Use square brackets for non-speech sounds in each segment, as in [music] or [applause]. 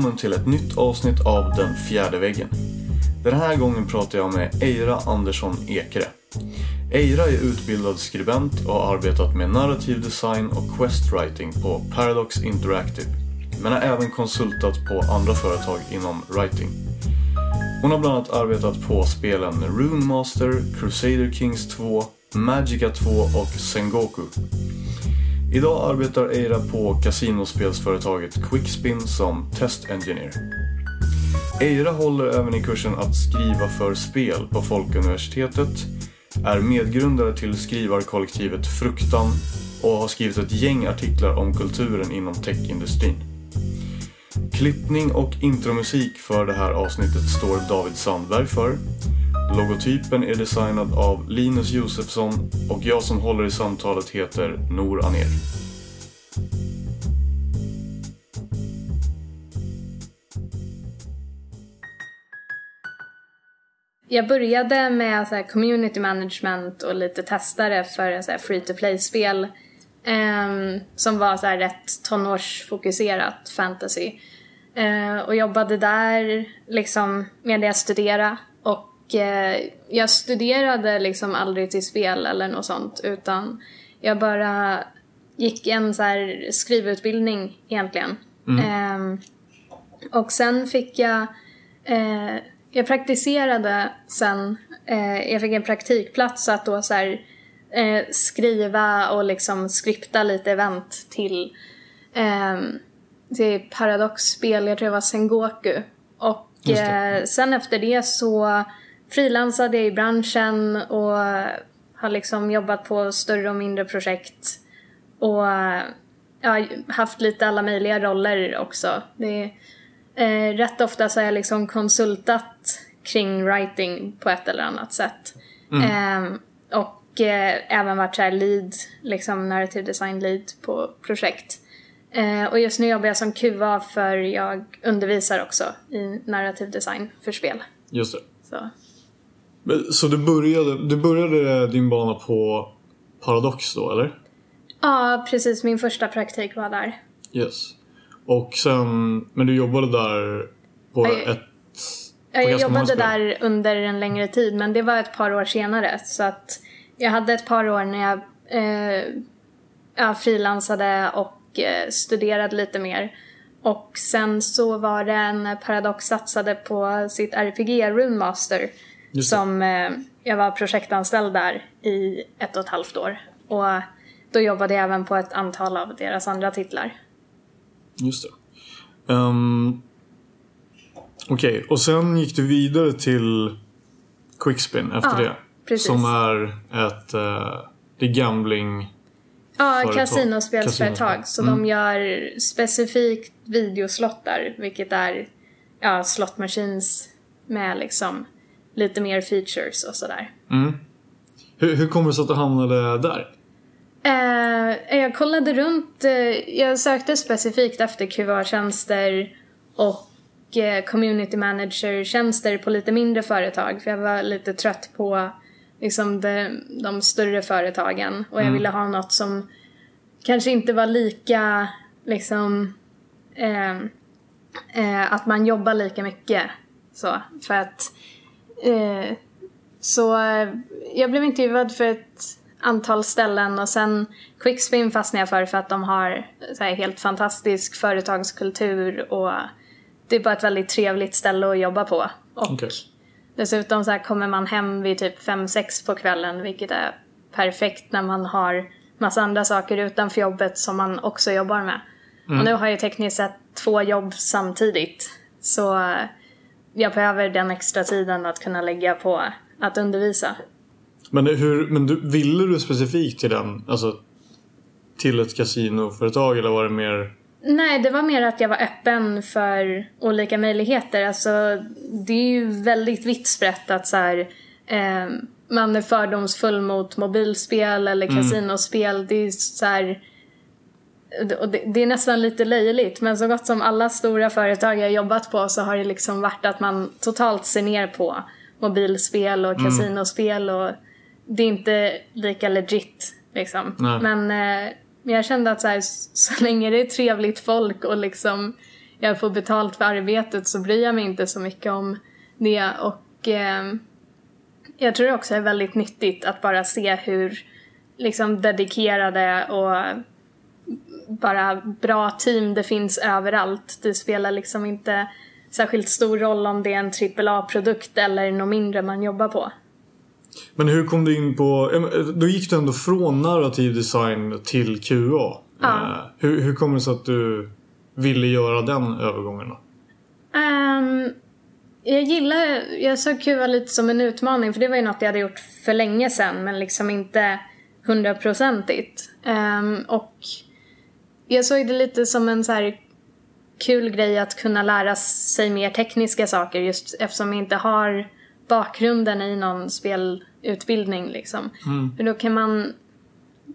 Välkommen till ett nytt avsnitt av Den fjärde väggen. Den här gången pratar jag med Eira Andersson Ekre. Eira är utbildad skribent och har arbetat med narrativ design och questwriting på Paradox Interactive. Men har även konsultat på andra företag inom writing. Hon har bland annat arbetat på spelen Rune Master, Crusader Kings 2, Magica 2 och Sengoku. Idag arbetar Eira på kasinospelsföretaget Quickspin som test engineer. Eira håller även i kursen att skriva för spel på Folkuniversitetet, är medgrundare till skrivarkollektivet Fruktan och har skrivit ett gäng artiklar om kulturen inom techindustrin. Klippning och intromusik för det här avsnittet står David Sandberg för. Logotypen är designad av Linus Josefsson och jag som håller i samtalet heter Nor Aner. Jag började med så här, community management och lite testare för så här, free to play-spel. Um, ehm, som var så här, rätt tonårsfokuserat fantasy. Uh, och jobbade där liksom med det jag studerade. Uh, jag studerade liksom aldrig till spel eller något sånt utan jag bara gick en så här skrivutbildning egentligen. Mm. Um, och sen fick jag uh, jag praktiserade sen, eh, jag fick en praktikplats att då så här, eh, skriva och liksom skripta lite event till, eh, till Paradox-spel, jag tror det var Sengoku. Och eh, sen efter det så frilansade jag i branschen och har liksom jobbat på större och mindre projekt. Och jag har haft lite alla möjliga roller också. Det är, Eh, rätt ofta så har jag liksom konsultat kring writing på ett eller annat sätt. Eh, och eh, även varit så lead, liksom narrative design lead på projekt. Eh, och just nu jobbar jag som QA för jag undervisar också i narrative design för spel. Just det. Så. Men, Så du började, du började din bana på Paradox då, eller? Ja, precis. Min första praktik var där. Yes. Och sen, men du jobbade där på Nej. ett... På jag jobbade där under en längre tid men det var ett par år senare så att jag hade ett par år när jag eh, ja, frilansade och eh, studerade lite mer. Och sen så var det en Paradox satsade på sitt RPG Rune Master. Som eh, jag var projektanställd där i ett och ett halvt år. Och då jobbade jag även på ett antal av deras andra titlar. Just det. Um, Okej, och sen gick du vidare till Quickspin efter Ja, det. precis. Som är ett... Uh, det gambling... Ja, företag. kasinospelsföretag. Kasinospel. Så Mm. de gör specifikt videoslottar, vilket är ja, slot machines med liksom lite mer features och sådär. Mm. Hur, hur kommer det sig att du hamnade där? Eh, jag kollade runt, eh, jag sökte specifikt efter QA-tjänster och eh, community manager-tjänster på lite mindre företag för jag var lite trött på liksom de, de större företagen och jag ville ha något som kanske inte var lika liksom eh, eh, att man jobbar lika mycket så för att eh, så eh, jag blev intervjuad för ett antal ställen och sen Quickspin fastnade jag för för att de har så här, helt fantastisk företagskultur och det är bara ett väldigt trevligt ställe att jobba på. Och Okej. dessutom så här kommer man hem vid typ 5-6 på kvällen vilket är perfekt när man har massa andra saker utanför jobbet som man också jobbar med. Och nu har jag tekniskt sett två jobb samtidigt. Så eh, jag behöver den extra tiden att kunna lägga på att undervisa. Men, hur, men du, ville du specifikt till den? Alltså till ett kasinoföretag eller var det mer... Nej, det var mer att jag var öppen för olika möjligheter. Alltså, det är ju väldigt vitt sprätt att så här, eh, man är fördomsfull mot mobilspel eller kasinospel. Det är så här, och det, det är nästan lite löjligt, men så gott som alla stora företag jag jobbat på så har det liksom varit att man totalt ser ner på mobilspel och kasinospel och det är inte lika legit liksom. Nej. Men eh, jag kände att så, här, så länge det är trevligt folk och liksom jag får betalt för arbetet så bryr jag mig inte så mycket om det. Och eh, jag tror också det är väldigt nyttigt att bara se hur liksom dedikerade och bara bra team det finns överallt. Det spelar liksom inte särskilt stor roll om det är en AAA-produkt eller något mindre man jobbar på. Men hur kom du in på, då gick du ändå från narrativ design till QA. Ja. Eh, hur, hur kommer det sig att du ville göra den övergången då? Um, jag gillar, jag såg QA lite som en utmaning för det var ju något jag hade gjort för länge sedan men liksom inte hundraprocentigt. Um, och jag såg det lite som en så här kul grej att kunna lära sig mer tekniska saker just eftersom jag inte har bakgrunden i någon spelutbildning liksom. Mm. För då kan man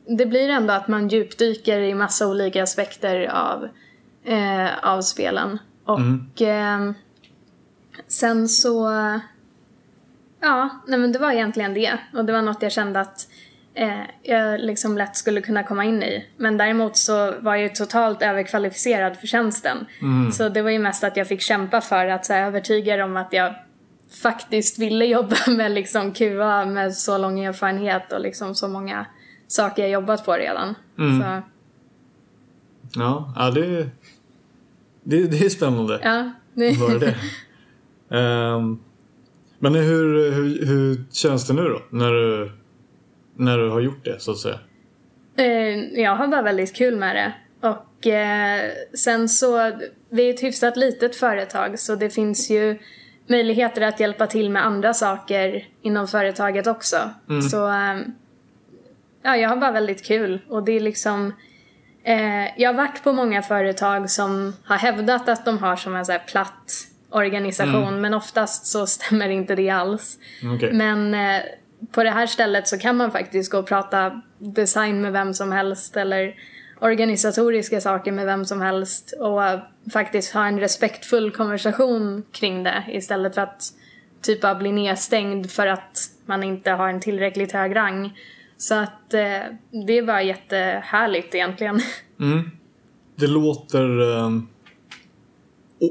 det blir ändå att man djupdyker i massa olika aspekter av, eh, av spelen. Och mm. eh, sen så, ja, nej men det var egentligen det. Och det var något jag kände att jag liksom lätt skulle kunna komma in i. Men däremot så var jag ju totalt överkvalificerad för tjänsten. Mm. Så det var ju mest att jag fick kämpa för att så här, övertyga dem att jag faktiskt ville [laughs] jobba med liksom QA med så lång erfarenhet och liksom så många saker jag jobbat på redan. Mm. Så. Ja, ja det, det, det är spännande. Ja, det... Var det. um, [laughs] men hur, hur, hur känns det nu då? När du, när du har gjort det så att säga? Uh, jag har bara väldigt kul med det. Och uh, sen så, vi är ett hyfsat litet företag så det finns ju möjligheter att hjälpa till med andra saker inom företaget också. Mm. Så um, ja, jag har bara väldigt kul och det är liksom eh, jag har varit på många företag som har hävdat att de har som en så här platt organisation mm. men oftast så [laughs] stämmer inte det alls. Okay. Men eh, på det här stället så kan man faktiskt gå och prata design med vem som helst eller organisatoriska saker med vem som helst och faktiskt ha en respektfull konversation kring det istället för att typ bara bli nedstängd för att man inte har en tillräckligt hög rang. Så att eh, det var jättehärligt egentligen. [laughs] Mm. Det låter eh,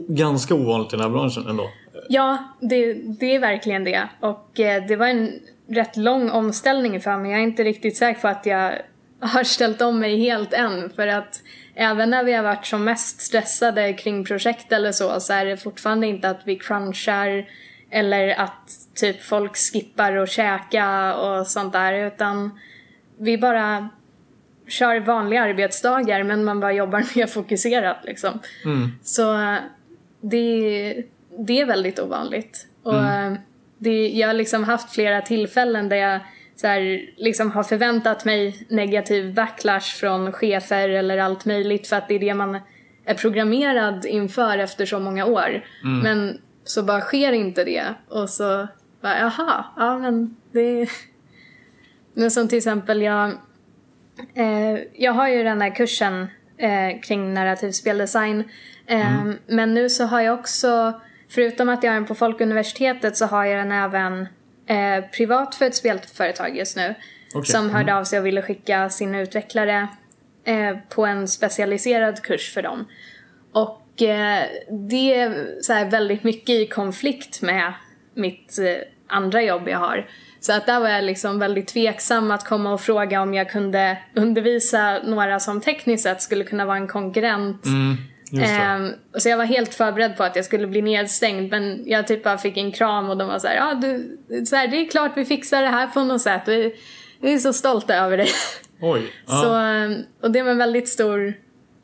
ganska ovanligt i den här branschen ändå. Ja, det, det är verkligen det. Och eh, det var en rätt lång omställning för mig. Jag är inte riktigt säker på att jag har ställt om mig helt än. För att även när vi har varit som mest stressade kring projekt eller så, så är det fortfarande inte att vi crunchar eller att typ folk skippar och käka och sånt där utan vi bara kör vanliga arbetsdagar men man bara jobbar [laughs] mer fokuserat liksom. Mm. Så det, det är väldigt ovanligt. Och mm. Det, jag har liksom haft flera tillfällen där jag så här, liksom har förväntat mig negativ backlash från chefer eller allt möjligt för att det är det man är programmerad inför efter så många år. Mm. Men så bara sker inte det och så bara jaha, ja men det... [laughs] Men som till exempel jag... Eh, jag har ju den här kursen eh, kring narrativ speldesign. Eh, mm. Men nu så har jag också, förutom att jag har den på Folkuniversitetet så har jag den även eh, privat för ett spelföretag just nu. Okay. Som hörde mm. av sig och ville skicka sina utvecklare eh, på en specialiserad kurs för dem. Och Eh, det är så väldigt mycket i konflikt med mitt eh, andra jobb jag har. Så att där var jag liksom väldigt tveksam att komma och fråga om jag kunde undervisa några som tekniskt sett skulle kunna vara en konkurrent. Mm, um, så jag var helt förberedd på att jag skulle bli nedstängd men jag typ bara fick en kram och de var såhär, ja ah, du, så här, det är klart vi fixar det här på något sätt. Vi, vi är så stolta över dig. Oj. Så, ehm, och det var en väldigt stor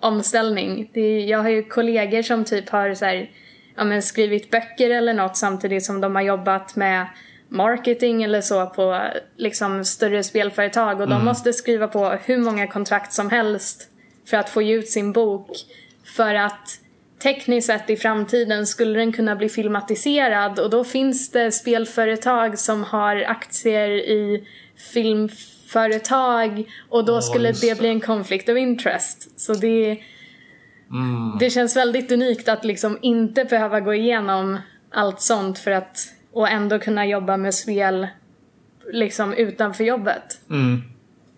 omställning. Det, jag har ju kollegor som typ har så här, ja, men skrivit böcker eller något samtidigt som de har jobbat med marketing eller så på liksom större spelföretag och mm. de måste skriva på hur många kontrakt som helst för att få ut sin bok för att tekniskt sett i framtiden skulle den kunna bli filmatiserad och då finns det spelföretag som har aktier i film företag och då oh, skulle det bli en conflict of interest. Så det, mm. det känns väldigt unikt att liksom inte behöva gå igenom allt sånt för att och ändå kunna jobba med spel liksom utanför jobbet. Mm.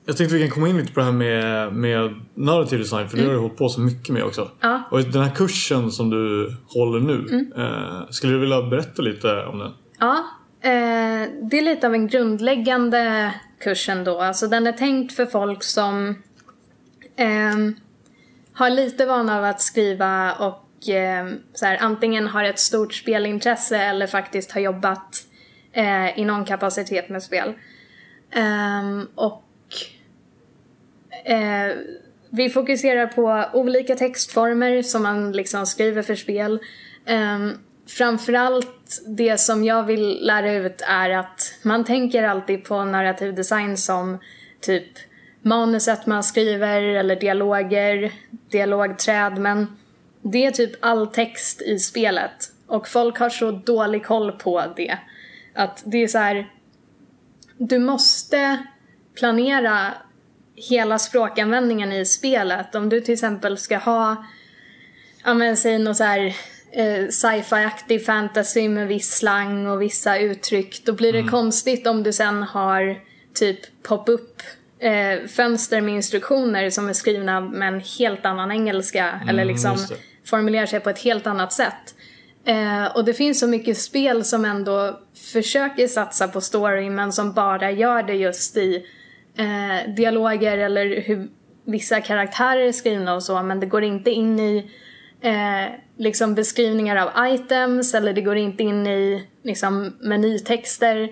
Jag tänkte vi kan komma in lite på det här med, med narrativ design för det har du hållit på så mycket med också. Ja. Och den här kursen som du håller nu, eh, skulle du vilja berätta lite om den? Ja, eh, det är lite av en grundläggande kurs ändå. Alltså den är tänkt för folk som ehm, har lite vana av att skriva och eh, så här, antingen har ett stort spelintresse eller faktiskt har jobbat eh, i någon kapacitet med spel. Ehm, och eh, vi fokuserar på olika textformer som man liksom skriver för spel. Eh, framförallt det som jag vill lära ut är att man tänker alltid på narrativ design som typ manuset man skriver eller dialoger, dialogträd men det är typ all text i spelet och folk har så dålig koll på det. Att det är så här, du måste planera hela språkanvändningen i spelet. Om du till exempel ska ha, ja men säg något så här eh, sci-fi-aktig fantasy med viss slang och vissa uttryck. Då blir det konstigt om du sen har typ pop-up eh, fönster med instruktioner som är skrivna med en helt annan engelska eller liksom formulerar sig på ett helt annat sätt. Eh, och det finns så mycket spel som ändå försöker satsa på story men som bara gör det just i eh, dialoger eller hur vissa karaktärer är skrivna och så men det går inte in i eh, liksom beskrivningar av items eller det går inte in i liksom menytexter.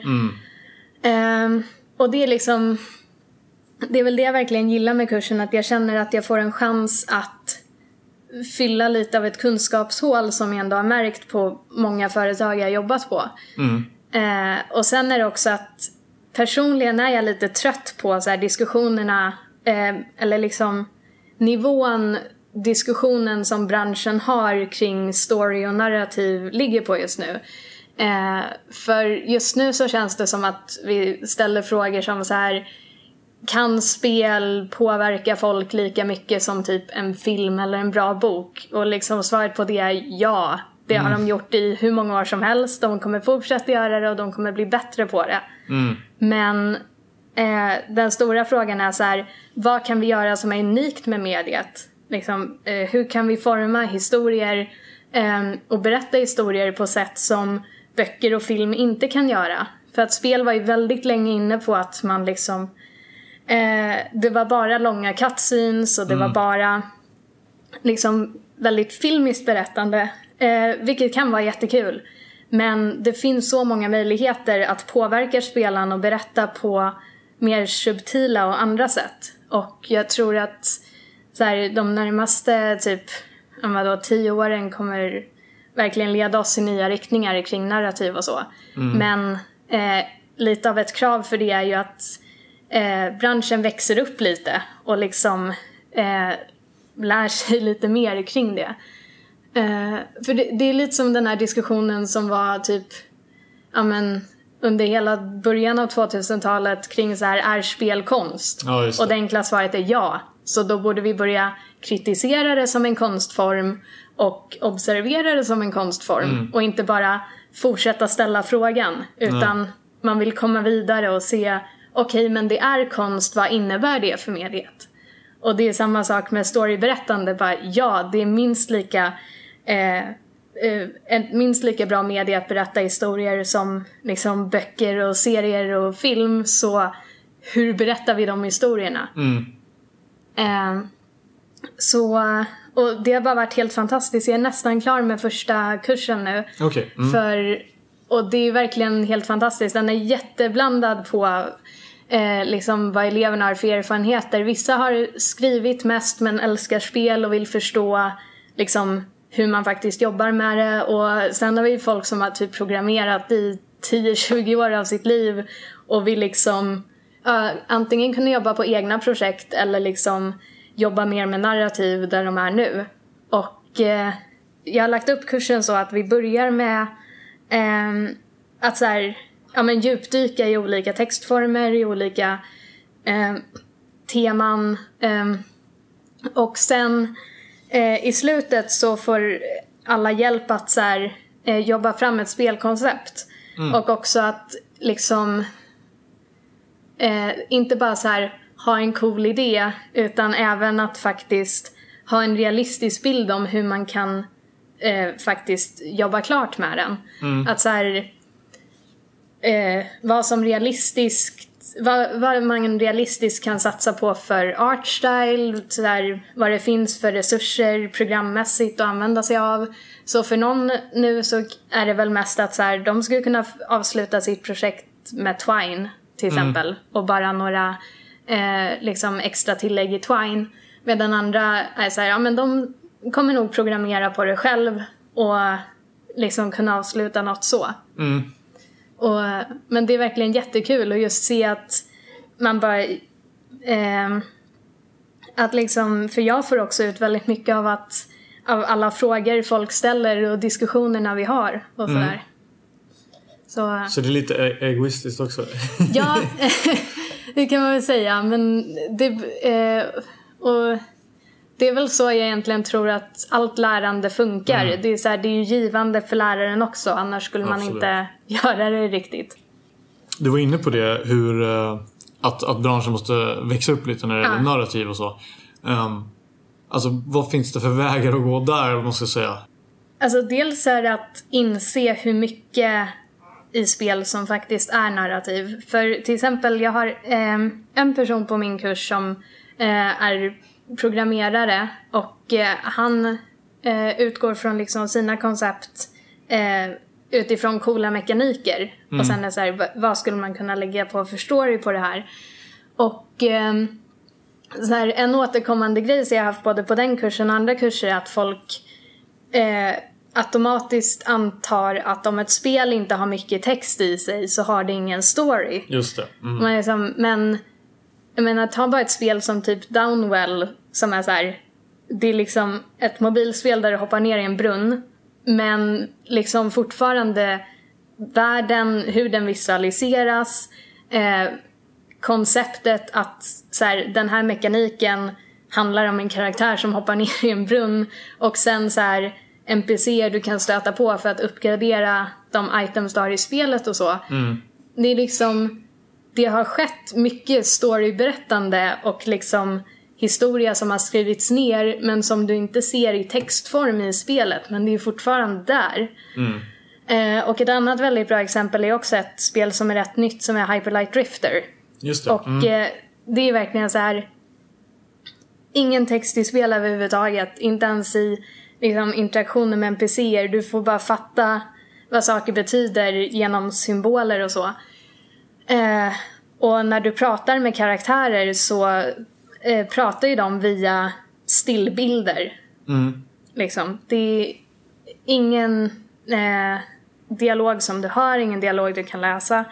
Eh, och det är liksom det är väl det jag verkligen gillar med kursen att jag känner att jag får en chans att fylla lite av ett kunskapshål som jag ändå har märkt på många företag jag har jobbat på. Eh, och sen är det också att personligen är jag lite trött på så diskussionerna eh, eller liksom nivån diskussionen som branschen har kring story och narrativ ligger på just nu. Eh, för just nu så känns det som att vi ställer frågor som så här kan spel påverka folk lika mycket som typ en film eller en bra bok? Och liksom svaret på det är ja. Det har de gjort i hur många år som helst. De kommer fortsätta göra det och de kommer bli bättre på det. Men eh, den stora frågan är så här, vad kan vi göra som är unikt med mediet? Liksom, eh, hur kan vi forma historier eh, och berätta historier på sätt som böcker och film inte kan göra? För att spel var ju väldigt länge inne på att man liksom eh, det var bara långa cutscenes och det var bara liksom väldigt filmiskt berättande. Eh, vilket kan vara jättekul. Men det finns så många möjligheter att påverka spelaren och berätta på mer subtila och andra sätt. Och jag tror att så här, de närmaste typ vadå, tio åren kommer verkligen leda oss i nya riktningar kring narrativ och så. Men eh, lite av ett krav för det är ju att eh, branschen växer upp lite och liksom eh, lär sig [laughs] lite mer kring det. Eh, för det, det är lite som den här diskussionen som var typ, ja men under hela början av 2000-talet kring så här, är spel konst? Ja, och det enkla svaret är ja. Så då borde vi börja kritisera det som en konstform och observera det som en konstform. Och inte bara fortsätta ställa frågan. Utan man vill komma vidare och se, okej men det är konst, vad innebär det för mediet? Och det är samma sak med storyberättande, bara ja, det är minst lika eh, eh, minst lika bra media att berätta historier som liksom böcker och serier och film, så hur berättar vi de historierna? Eh, så, och det har bara varit helt fantastiskt. Jag är nästan klar med första kursen nu. Okej. Mm. För, och det är verkligen helt fantastiskt. Den är jätteblandad på eh, liksom vad eleverna har för erfarenheter. Vissa har skrivit mest men älskar spel och vill förstå liksom hur man faktiskt jobbar med det. Och sen har vi folk som har typ programmerat i 10-20 år av sitt liv och vill liksom uh, antingen kunna jobba på egna projekt eller liksom jobba mer med narrativ där de är nu. Och uh, jag har lagt upp kursen så att vi börjar med ehm, att så här, ja, men djupdyka i olika textformer, i olika ehm, teman. ehm, och sen eh, i slutet så får alla hjälp att så här, eh, jobba fram ett spelkoncept. Och också att liksom eh, inte bara så här ha en cool idé utan även att faktiskt ha en realistisk bild om hur man kan eh, faktiskt jobba klart med den. Att så här, eh, vad som realistiskt vad, vad man realistiskt kan satsa på för artstyle, så där, vad det finns för resurser programmässigt att använda sig av. Så för någon nu så är det väl mest att så här, de skulle kunna avsluta sitt projekt med Twine till exempel och bara några eh, liksom extra tillägg i Twine. Medan andra är så här, ja men de kommer nog programmera på det själv och liksom kunna avsluta något så. Mm. Och, men det är verkligen jättekul att just se att man bara... ehm, att liksom, för jag får också ut väldigt mycket av att av alla frågor folk ställer och diskussionerna vi har och sådär. Så Så det är lite e- egoistiskt också. ja, [laughs] [laughs] det kan man väl säga. Men det, eh, och det är väl så jag egentligen tror att allt lärande funkar. Det, är så här, det är ju givande för läraren också, annars skulle man Absolut. inte [laughs] göra det riktigt. Du var inne på det, hur eh, att, att branschen måste växa upp lite när det gäller Ja. narrativ och så. Um, alltså vad finns det för vägar att gå där, om man ska säga? Alltså dels är det att inse hur mycket i spel som faktiskt är narrativ. För till exempel, jag har eh, en person på min kurs som eh, är programmerare och eh, han eh, utgår från liksom sina koncept eh, utifrån coola mekaniker. Och sen är så här, vad skulle man kunna lägga på för story på det här? Och ehm, så här, en återkommande grej som jag haft både på den kursen och andra kurser är att folk eh, automatiskt antar att om ett spel inte har mycket text i sig så har det ingen story. Just det. Mm. Man är liksom, men jag menar, ta bara ett spel som typ Downwell som är så här. Det är liksom ett mobilspel där du hoppar ner i en brunn. Men liksom fortfarande världen, hur den visualiseras. Eh, konceptet att så här, den här mekaniken handlar om en karaktär som hoppar [laughs] ner i en brunn. Och sen så här NPCer du kan stöta på för att uppgradera de items du har i spelet och så. Det är liksom det har skett mycket storyberättande och liksom historia som har skrivits ner men som du inte ser i textform i spelet men det är fortfarande där. Eh, och ett annat väldigt bra exempel är också ett spel som är rätt nytt som är Hyperlight Drifter. Just det. Och Mm. eh, det är verkligen så här. Ingen text i spel överhuvudtaget, inte ens i liksom, interaktioner med NPCer. Du får bara fatta vad saker betyder genom symboler och så. Eh, och när du pratar med karaktärer så eh, pratar ju de via stillbilder. Mm. Liksom. Det är ingen eh, dialog som du hör, ingen dialog du kan läsa.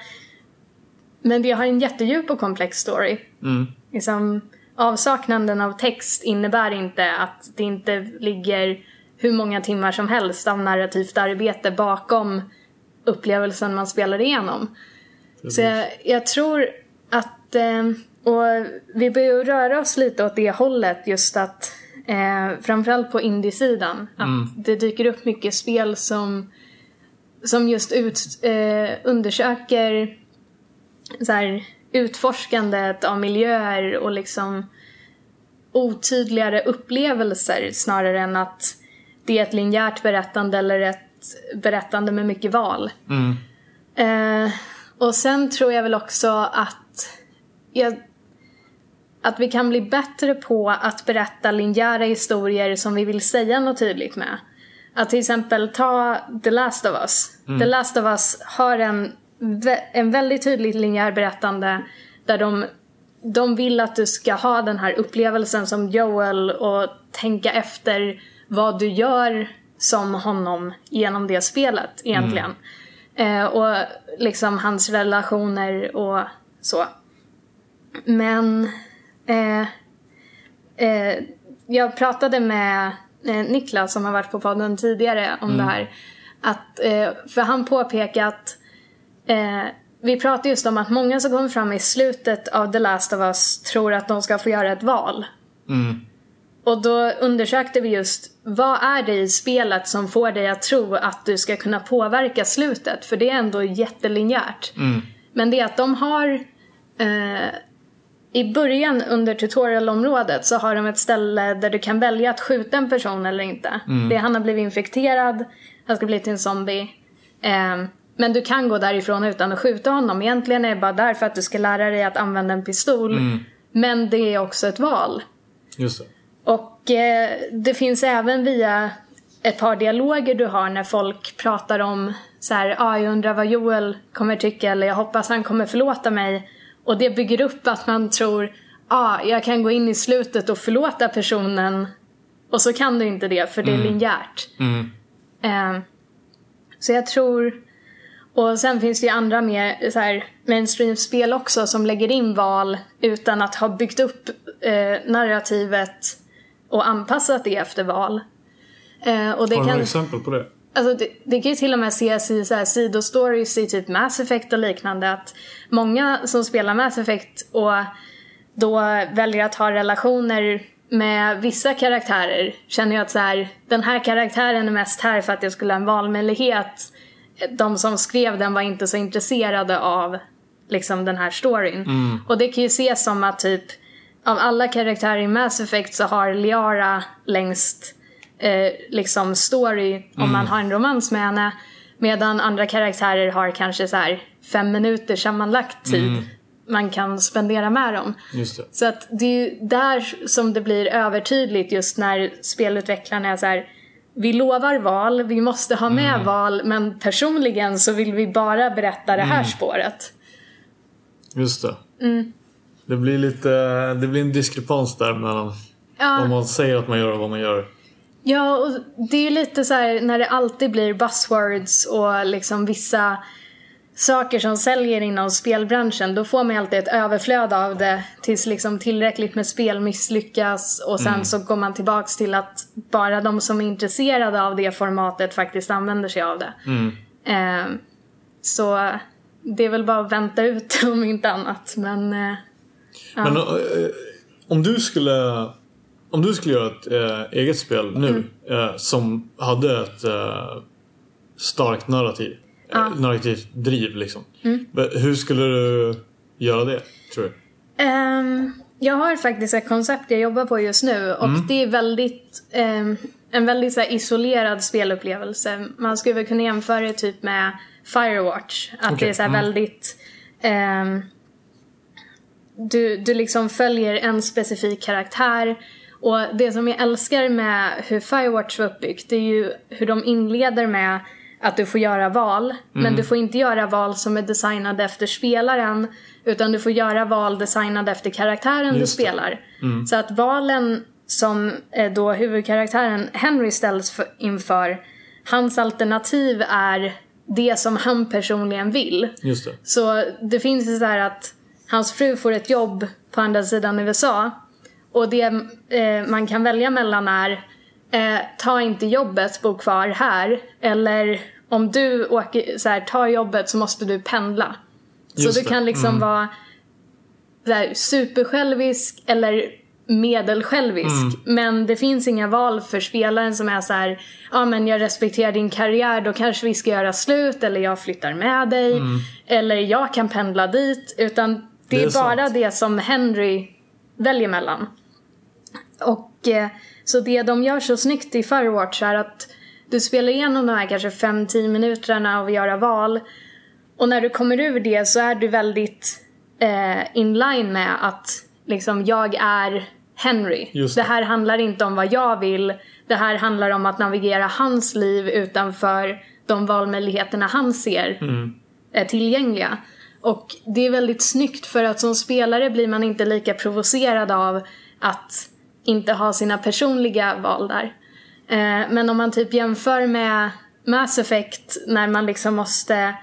Men det har en jättedjup och komplex story. Mm. Liksom, avsaknaden av text innebär inte att det inte ligger hur många timmar som helst av narrativt arbete bakom upplevelsen man spelar igenom. Så jag, jag tror att, eh, och vi börjar röra oss lite åt det hållet just att eh, framförallt på indiesidan att det dyker upp mycket spel som, som just ut, eh, undersöker så här, utforskandet av miljöer och liksom otydligare upplevelser snarare än att det är ett linjärt berättande eller ett berättande med mycket val. Mm. Eh, och sen tror jag väl också att, jag, att vi kan bli bättre på att berätta linjära historier som vi vill säga något tydligt med. Att till exempel ta The Last of Us. The Last of Us har en, en väldigt tydligt linjär berättande där de, de vill att du ska ha den här upplevelsen som Joel och tänka efter vad du gör som honom genom det spelet egentligen. Eh, och liksom hans relationer och så. Men eh, eh, jag pratade med eh, Niklas som har varit på podden tidigare om det här. Att, eh, för han påpekade att eh, vi pratar just om att många som kommer fram i slutet av The Last of Us tror att de ska få göra ett val. Mm. Och då undersökte vi just vad är det i spelet som får dig att tro att du ska kunna påverka slutet? För det är ändå jättelinjärt. Men det är att de har eh, i början under tutorialområdet så har de ett ställe där du kan välja att skjuta en person eller inte. Det är han har blivit infekterad, han ska bli till en zombie. Eh, men du kan gå därifrån utan att skjuta honom. Egentligen är det bara där för att du ska lära dig att använda en pistol. Men det är också ett val. Just det. Och eh, det finns även via ett par dialoger du har när folk pratar om så här, ah, jag undrar vad Joel kommer tycka eller jag hoppas han kommer förlåta mig. Och det bygger upp att man tror, ah, jag kan gå in i slutet och förlåta personen. Och så kan du inte det för det är linjärt. Mm. Eh, så jag tror... Och sen finns det ju andra mer så här, mainstream-spel också som lägger in val utan att ha byggt upp eh, narrativet och anpassat det efter val. Eh, och det Har du kan, några exempel på det? Alltså det, det kan ju till och med ses i så här sidostories i typ Mass Effect och liknande att många som spelar Mass Effect och då väljer att ha relationer med vissa karaktärer känner jag att så här, den här karaktären är mest här för att jag skulle ha en valmöjlighet. De som skrev den var inte så intresserade av liksom den här storyn. Och det kan ju ses som att typ av alla karaktärer i Mass Effect så har Liara längst eh, liksom story om man har en romans med henne. Medan andra karaktärer har kanske så här fem minuter sammanlagt tid man kan spendera med dem. Så att det är ju där som det blir övertydligt just när spelutvecklarna är så här. Vi lovar val, vi måste ha med val, men personligen så vill vi bara berätta det här spåret. Just det. Mm. Det blir lite, det blir en diskrepans där mellan Ja. vad man säger att man gör och vad man gör. Ja, och det är ju lite så här när det alltid blir buzzwords och liksom vissa saker som säljer inom spelbranschen, då får man ju alltid ett överflöd av det tills liksom tillräckligt med spel misslyckas och sen så går man tillbaks till att bara de som är intresserade av det formatet faktiskt använder sig av det. Eh, så det är väl bara att vänta ut [laughs] om inte annat, men eh, Men eh, om du skulle om du skulle göra ett eh, eget spel nu Mm. eh, som hade ett eh, starkt narrativ, eh, narrativt driv liksom. Mm. Men Hur skulle du göra det, tror du? Ehm, jag har faktiskt ett koncept jag jobbar på just nu och det är väldigt ehm, en väldigt så här, isolerad spelupplevelse. Man skulle väl kunna jämföra det typ med Firewatch. Att Okej, det är så här mm. väldigt ehm, du, du liksom följer en specifik karaktär och det som jag älskar med hur Firewatch var uppbyggt det är ju hur de inleder med att du får göra val. Men du får inte göra val som är designade efter spelaren. Utan du får göra val designade efter karaktären du Just det. spelar. Så att valen som eh, då huvudkaraktären Henry ställs för, inför. Hans alternativ är det som han personligen vill. Just det. Så det finns ju så här att hans fru får ett jobb på andra sidan USA. Och det eh, man kan välja mellan är eh, ta inte jobbet, bo kvar här. Eller om du åker, så här, tar jobbet så måste du pendla. Så Just du det. kan liksom Mm. vara så här, supersjälvisk eller medelsjälvisk. Men det finns inga val för spelaren som är så här, ja men jag respekterar din karriär, då kanske vi ska göra slut eller jag flyttar med dig. Eller jag kan pendla dit. Utan det, Det är är, bara sant. det som Henry väljer mellan. Och eh, så det de gör så snyggt i Firewatch är att du spelar igenom de här kanske 5-10 minuterna av att göra val. Och när du kommer ur det så är du väldigt eh, in line med att liksom jag är Henry. Det det. här handlar inte om vad jag vill. Det här handlar om att navigera hans liv utanför de valmöjligheterna han ser är tillgängliga. Och det är väldigt snyggt för att som spelare blir man inte lika provocerad av att inte ha sina personliga val där. Eh, men om man typ jämför med Mass Effect när man liksom måste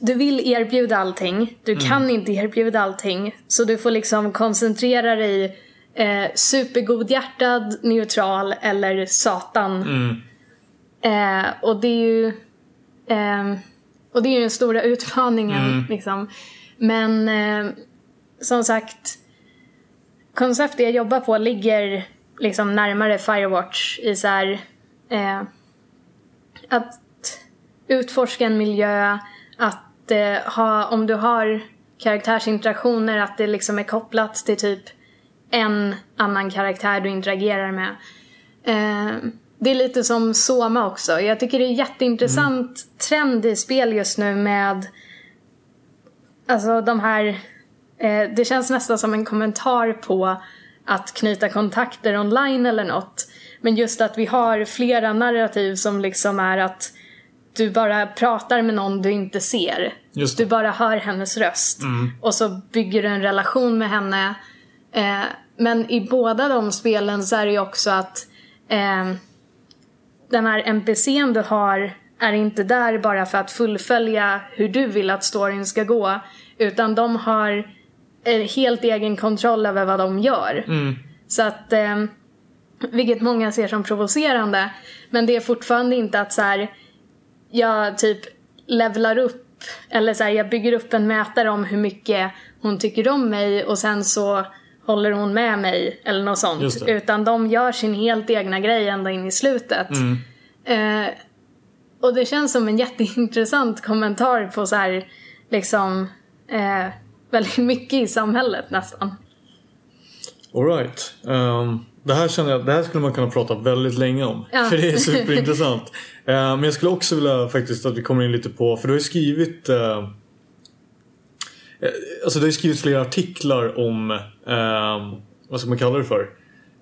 du vill erbjuda allting, du kan inte erbjuda allting. Så du får liksom koncentrera dig eh, supergodhjärtad, neutral eller satan. Eh, och det är ju ehm, och det är ju den stora utmaningen liksom. Men eh, som sagt, konceptet jag jobbar på ligger liksom närmare Firewatch i så här, eh, att utforska en miljö, att eh, ha, om du har karaktärsinteraktioner att det liksom är kopplat till typ en annan karaktär du interagerar med. Eh, det är lite som Soma också. Jag tycker det är jätteintressant mm. trend i spel just nu med Alltså de här eh, Det känns nästan som en kommentar på att knyta kontakter online eller något. Men just att vi har flera narrativ som liksom är att du bara pratar med någon du inte ser. Du bara hör hennes röst. Mm. Och så bygger du en relation med henne. Eh, men i båda de spelen så är det ju också att eh, den här NPCn du har är inte där bara för att fullfölja hur du vill att storyn ska gå. Utan de har helt egen kontroll över vad de gör. Mm. Så att, eh, vilket många ser som provocerande. Men det är fortfarande inte att så här, jag typ levlar upp eller så här, jag bygger upp en mätare om hur mycket hon tycker om mig och sen så håller hon med mig eller något sånt. Utan de gör sin helt egna grej ända in i slutet. Mm. Eh, och det känns som en jätteintressant kommentar på så här, liksom eh, väldigt mycket i samhället nästan. Alright. Um, det, här känner jag, det här skulle man kunna prata väldigt länge om. Ja. För det är [laughs] superintressant. uh, men jag skulle också vilja faktiskt att vi kommer in lite på, för du har ju skrivit uh, Alltså du har ju skrivit flera artiklar om, uh, vad ska man kalla det för?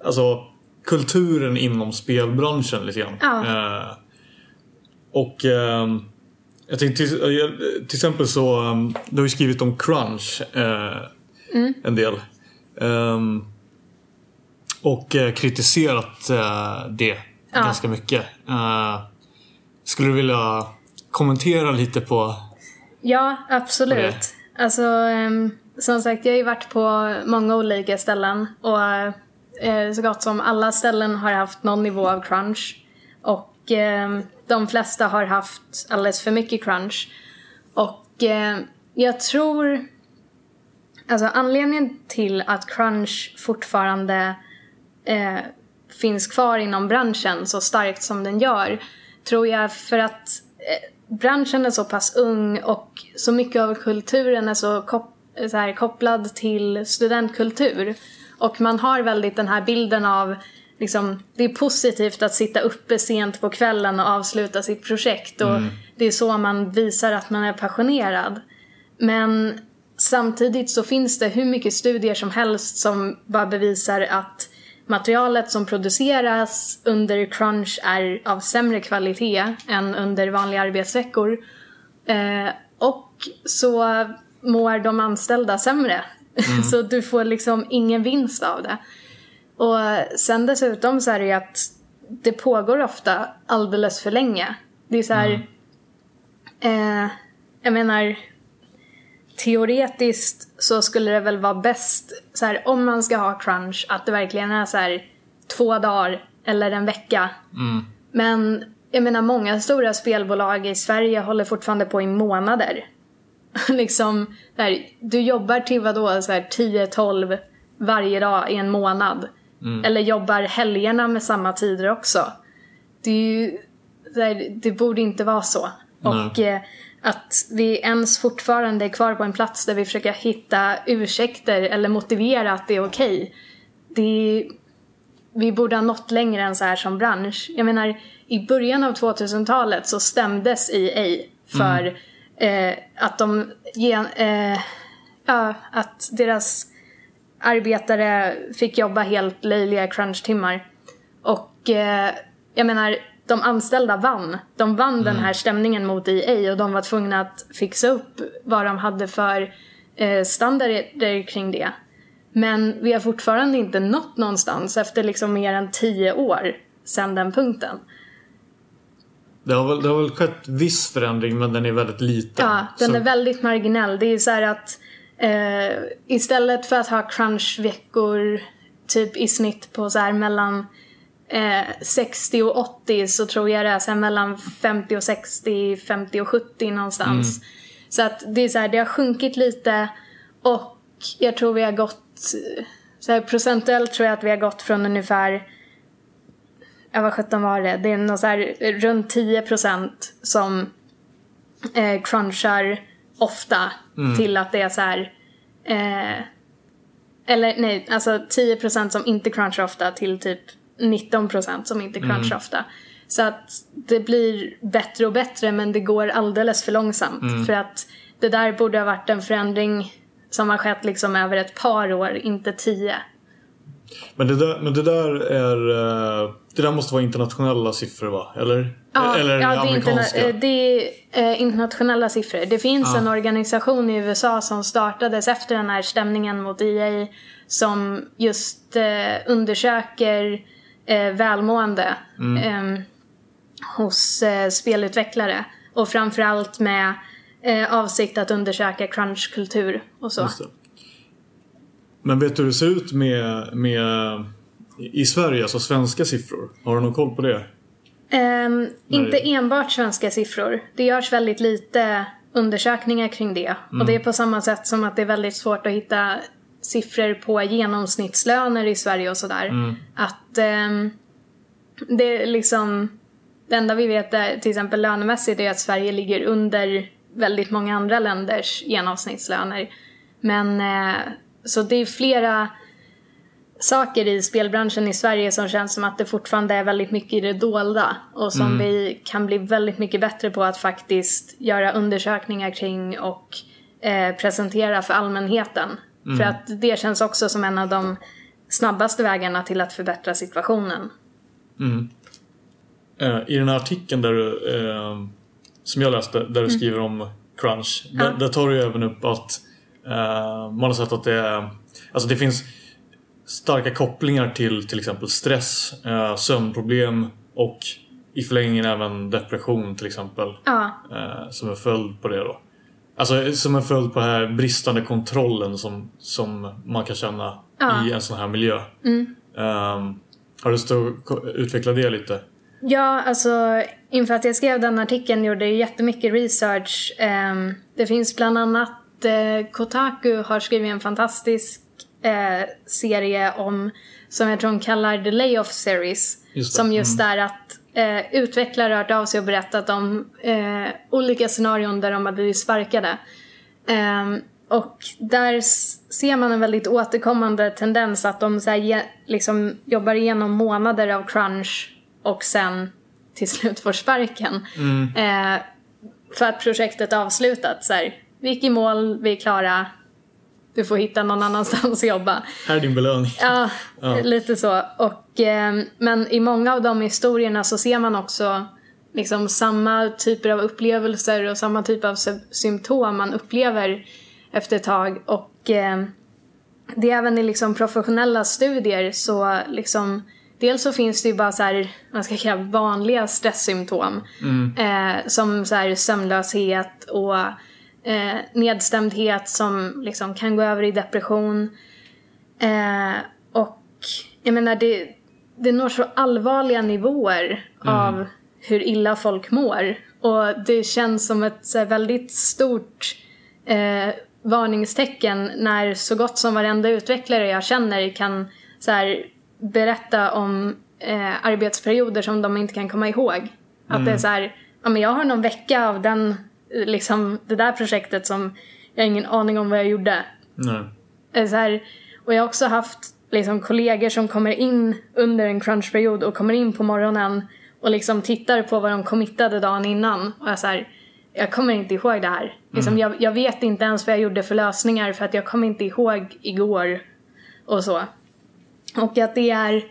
Alltså kulturen inom spelbranschen lite grann. Ja. och ehm, jag tänkte till, till exempel så, um, du har ju skrivit om crunch uh, mm. en del. Um, och kritiserat det ja. ganska mycket. skulle du vilja kommentera lite på Ja, absolut. Alltså, um, som sagt, jag har ju varit på många olika ställen och eh, så gott som alla ställen har haft någon nivå av crunch. Och ehm, de flesta har haft alldeles för mycket crunch. Och ehm, jag tror... Alltså anledningen till att crunch fortfarande eh, finns kvar inom branschen så starkt som den gör tror jag för att eh, branschen är så pass ung och så mycket av kulturen är så, kop så här, kopplad till studentkultur. Och man har väldigt den här bilden av liksom, det är positivt att sitta uppe sent på kvällen och avsluta sitt projekt och mm. det är så man visar att man är passionerad. Men samtidigt så finns det hur mycket studier som helst som bara bevisar att materialet som produceras under crunch är av sämre kvalitet än under vanliga arbetsveckor. Eh, och så mår de anställda sämre. Mm. [laughs] så du får liksom ingen vinst av det. Och sen dessutom så är det ju att det pågår ofta alldeles för länge. Det är så här, mm. eh, jag menar, teoretiskt så skulle det väl vara bäst, så här, om man ska ha crunch, att det verkligen är så här två dagar eller en vecka. Mm. Men jag menar, många stora spelbolag i Sverige håller fortfarande på i månader. [laughs] liksom, där, du jobbar till vadå, så här 10-12 varje dag i en månad. Mm. Eller jobbar helgerna med samma tider också. Det är ju, det borde inte vara så. Nej. Och eh, att vi ens fortfarande är kvar på en plats där vi försöker hitta ursäkter eller motivera att det är okej. Okay. Det vi borde ha nått längre än så här som bransch. Jag menar, i början av 2000-talet så stämdes EA för mm. eh, att de, eh, ja, att deras arbetare fick jobba helt löjliga crunchtimmar. Och eh, jag menar, de anställda vann. De vann mm. den här stämningen mot EA och de var tvungna att fixa upp vad de hade för eh, standarder kring det. Men vi har fortfarande inte nått någonstans efter liksom mer än tio år sedan den punkten. Det har, väl, det har väl skett viss förändring men den är väldigt liten. Ja, den så... är väldigt marginell. Det är så här att Eh, istället för att ha crunchveckor typ i snitt på så här mellan eh, 60 och 80 så tror jag det är här mellan 50 och 60, 50 och 70 någonstans. Mm. Så att det är så här, det har sjunkit lite och jag tror vi har gått, så här, procentuellt tror jag att vi har gått från ungefär ja vad sjutton var det? Det är nog så här runt 10 procent som eh, crunchar ofta till att det är så här eh, eller nej, alltså 10% som inte crunchar ofta till typ 19% som inte crunchar ofta. Så att det blir bättre och bättre men det går alldeles för långsamt. För att det där borde ha varit en förändring som har skett liksom över ett par år, inte tio. Men det där, men det där är... eh, Det där måste vara internationella siffror va? Eller? Eller ja, det, amerikanska? interna- eh, det är eh, internationella siffror. Det finns Ja. en organisation i USA som startades efter den här stämningen mot EA som just undersöker eh, välmående eh, hos eh, spelutvecklare. Och framförallt med eh, avsikt att undersöka crunchkultur och så. Men vet du hur det ser ut med, med i Sverige, alltså svenska siffror? Har du någon koll på det? Ehm, inte enbart svenska siffror. Det görs väldigt lite undersökningar kring det. Och det är på samma sätt som att det är väldigt svårt att hitta siffror på genomsnittslöner i Sverige och sådär. Att ehm, det är liksom... Det enda vi vet är till exempel lönemässigt är att Sverige ligger under väldigt många andra länders genomsnittslöner. Men eh, så det är flera saker i spelbranschen i Sverige som känns som att det fortfarande är väldigt mycket i det dolda och som vi kan bli väldigt mycket bättre på att faktiskt göra undersökningar kring och eh, presentera för allmänheten. För att det känns också som en av de snabbaste vägarna till att förbättra situationen. Eh, I den här artikeln där du, eh, som jag läste, där du skriver om crunch. Där, där tar du även upp att eh, man har sett att det är, alltså det finns starka kopplingar till till exempel stress, eh, sömnproblem och i förlängningen även depression till exempel. Ja, Eh, som en följd på det då. Alltså som en följd på den här bristande kontrollen som, som man kan känna Ja. i en sån här miljö. Eh, har du stå, utveckla det lite? Ja, alltså inför att jag skrev den artikeln gjorde jag jättemycket research. Ehm, det finns bland annat eh, Kotaku har skrivit en fantastisk eh, serie om som jag tror de kallar The Layoff Series. Just som just är att eh, utvecklare hört av sig och berättat om eh, olika scenarion där de har blivit sparkade. Ehm, och där ser man en väldigt återkommande tendens att de så ge, liksom jobbar igenom månader av crunch och sen till slut får sparken. Eh, för att projektet är avslutat. Så här, vi gick i mål, vi är klara. Du får hitta någon annanstans att jobba. Här är din belöning. Ja, lite så. Och, eh, men i många av de historierna så ser man också liksom samma typer av upplevelser och samma typ av sy- symptom man upplever efter ett tag. Och eh, det är även i liksom professionella studier så liksom Dels så finns det ju bara så här, man ska kalla vanliga stresssymptom. Eh, som så här sömnlöshet och eh, nedstämdhet som liksom kan gå över i depression. Eh, och jag menar det, det når så allvarliga nivåer av hur illa folk mår. Och det känns som ett här, väldigt stort eh, varningstecken när så gott som varenda utvecklare jag känner kan så här, berätta om eh, arbetsperioder som de inte kan komma ihåg. Att det är så här, ja men jag har någon vecka av den, liksom det där projektet som jag har ingen aning om vad jag gjorde. Nej. Eh, Så här, och jag har också haft liksom, kollegor som kommer in under en crunchperiod och kommer in på morgonen och liksom tittar på vad de committade dagen innan. Och jag så här, jag kommer inte ihåg det här. Liksom, jag, jag vet inte ens vad jag gjorde för lösningar för att jag kommer inte ihåg igår och så. Och att det är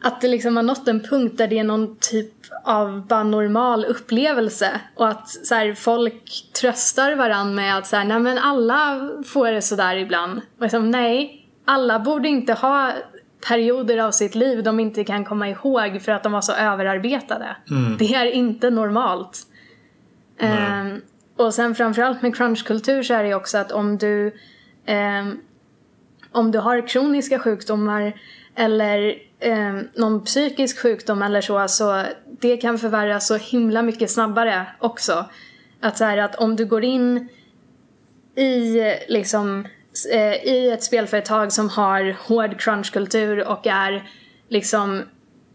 att det liksom har nått en punkt där det är någon typ av bara normal upplevelse och att så här, folk tröstar varandra med att så här, nej men alla får det sådär ibland. Och liksom, nej, alla borde inte ha perioder av sitt liv de inte kan komma ihåg för att de var så överarbetade. Det är inte normalt. Ehm, och sen framförallt med crunchkultur så är det också att om du ehm, om du har kroniska sjukdomar eller eh, någon psykisk sjukdom eller så, så det kan förvärras så himla mycket snabbare också. Att så här att om du går in i liksom eh, i ett spelföretag som har hård crunchkultur och är liksom